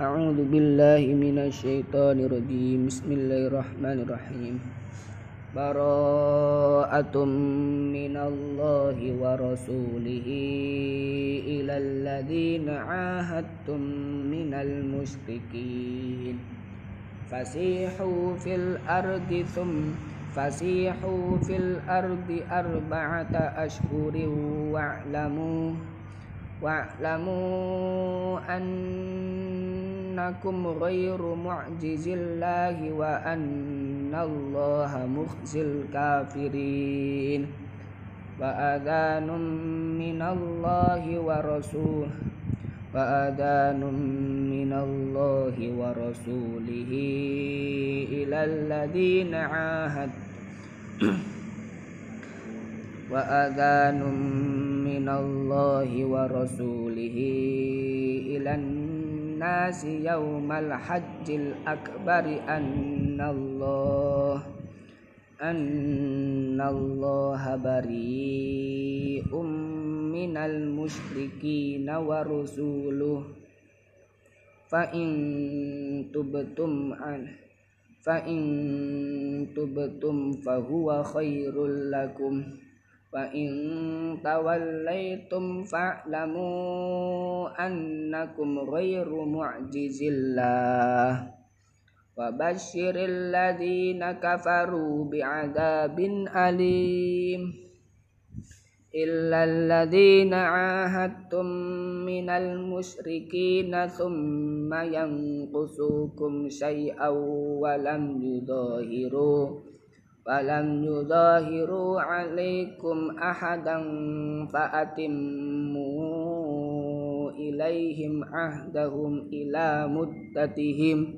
أعوذ بالله من الشيطان الرجيم. بسم الله الرحمن الرحيم. براءة من الله ورسوله إلى الذين عاهدتم من المشركين. فسيحوا في الأرض ثم فسيحوا في الأرض أربعة أشهر واعلموا واعلموا أنكم غير معجز الله وأن الله مخزي الكافرين. وأذان من الله ورسوله وأذان من الله ورسوله إلى الذين عاهد وأذان من الله ورسوله إلى الناس يوم الحج الأكبر أن الله أن الله بريء من المشركين ورسوله فإن تبتم عنه فإن تبتم فهو خير لكم وإن توليتم فاعلموا أنكم غير معجز الله وبشر الذين كفروا بعذاب أليم إلا الذين عاهدتم من المشركين ثم ينقصوكم شيئا ولم يظاهروا ولم يظاهروا عليكم أحدا فأتموا إليهم عهدهم إلى مدتهم.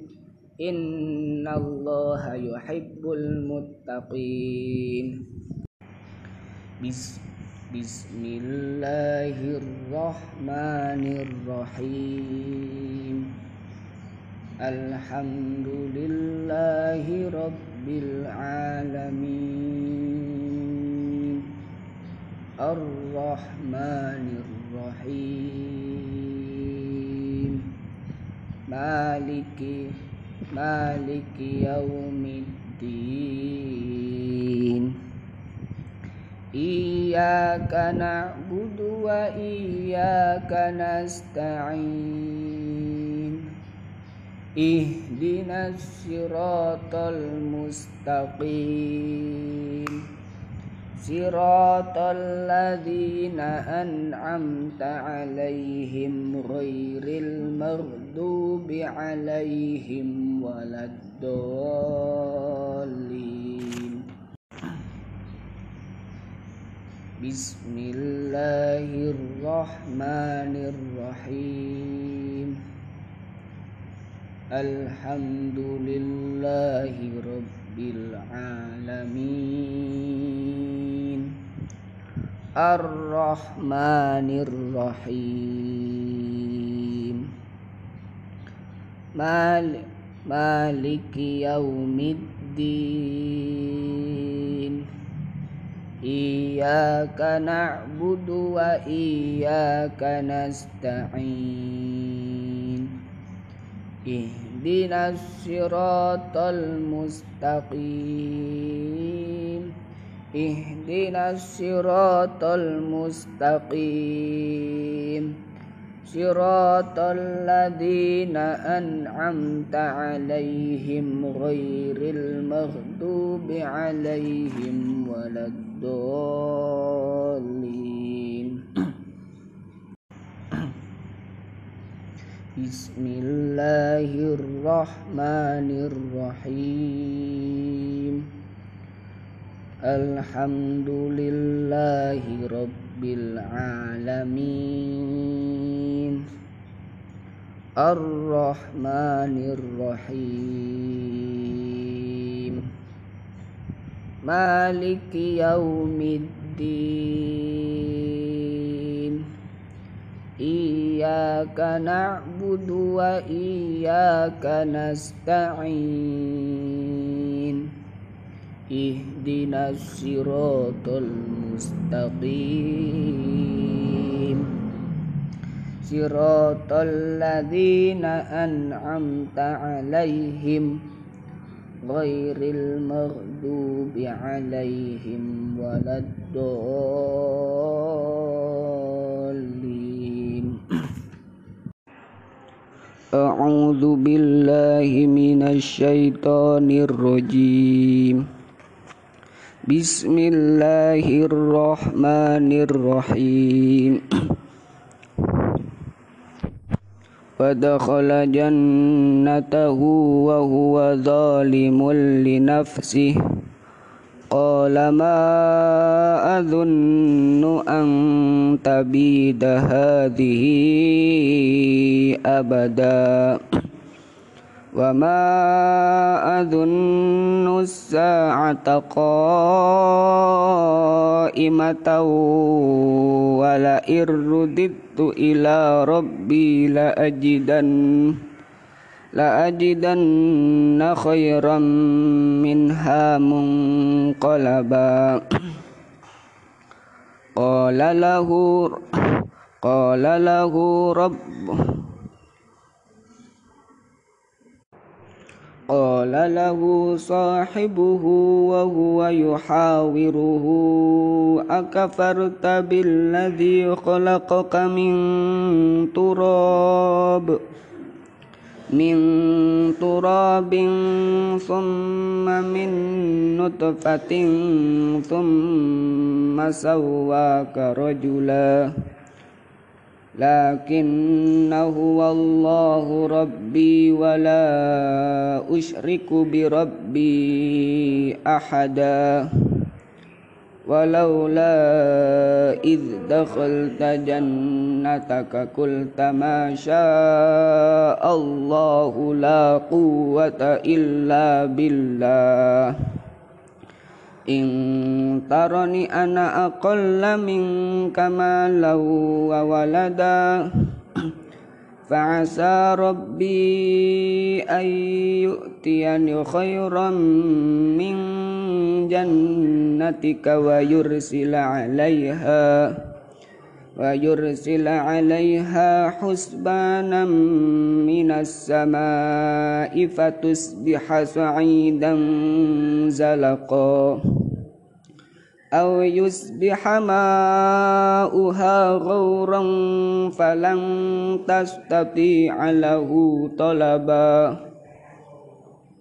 إن الله يحب المتقين. بسم بسم الله الرحمن الرحيم الحمد مالك مالك يوم الدين. إياك نعبد وإياك نستعين. اهدنا الصراط المستقيم. صراط الذين أنعمت عليهم غير المغضوب عليهم ولا الضالين. بسم الله الرحمن الرحيم. الحمد لله رب العالمين. الرحمن الرحيم مالك يوم الدين إياك نعبد وإياك نستعين اهدنا الصراط المستقيم اهدنا الصراط المستقيم. صراط الذين أنعمت عليهم غير المغضوب عليهم ولا الضالين. بسم الله الرحمن الرحيم. الحمد لله رب العالمين الرحمن الرحيم مالك يوم الدين إياك نعبد وإياك نستعين اهدنا الصراط المستقيم. صراط الذين أنعمت عليهم غير المغضوب عليهم ولا الضالين. أعوذ بالله من الشيطان الرجيم. بسم الله الرحمن الرحيم. ودخل جنته وهو ظالم لنفسه. قال ما أظن أن تبيد هذه أبدا. وما أظن الساعة قائمة ولئن رددت إلى ربي لأجدن لأجدن خيرا منها منقلبا قال له قال له رب قال له صاحبه وهو يحاوره أكفرت بالذي خلقك من تراب من تراب ثم من نطفة ثم سواك رجلاً. لكن هو الله ربي ولا أشرك بربي أحدا. ولولا إذ دخلت جنتك قلت ما شاء الله لا قوة إلا بالله. إن ترني أنا أقل منك مالا وولدا. فعسى ربي أن يؤتيني خيرا من جنتك ويرسل عليها ويرسل عليها حسبانا من السماء فتصبح صعيدا زلقا. أو يصبح ماؤها غورا فلن تستطيع له طلبا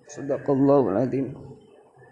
صدق الله العظيم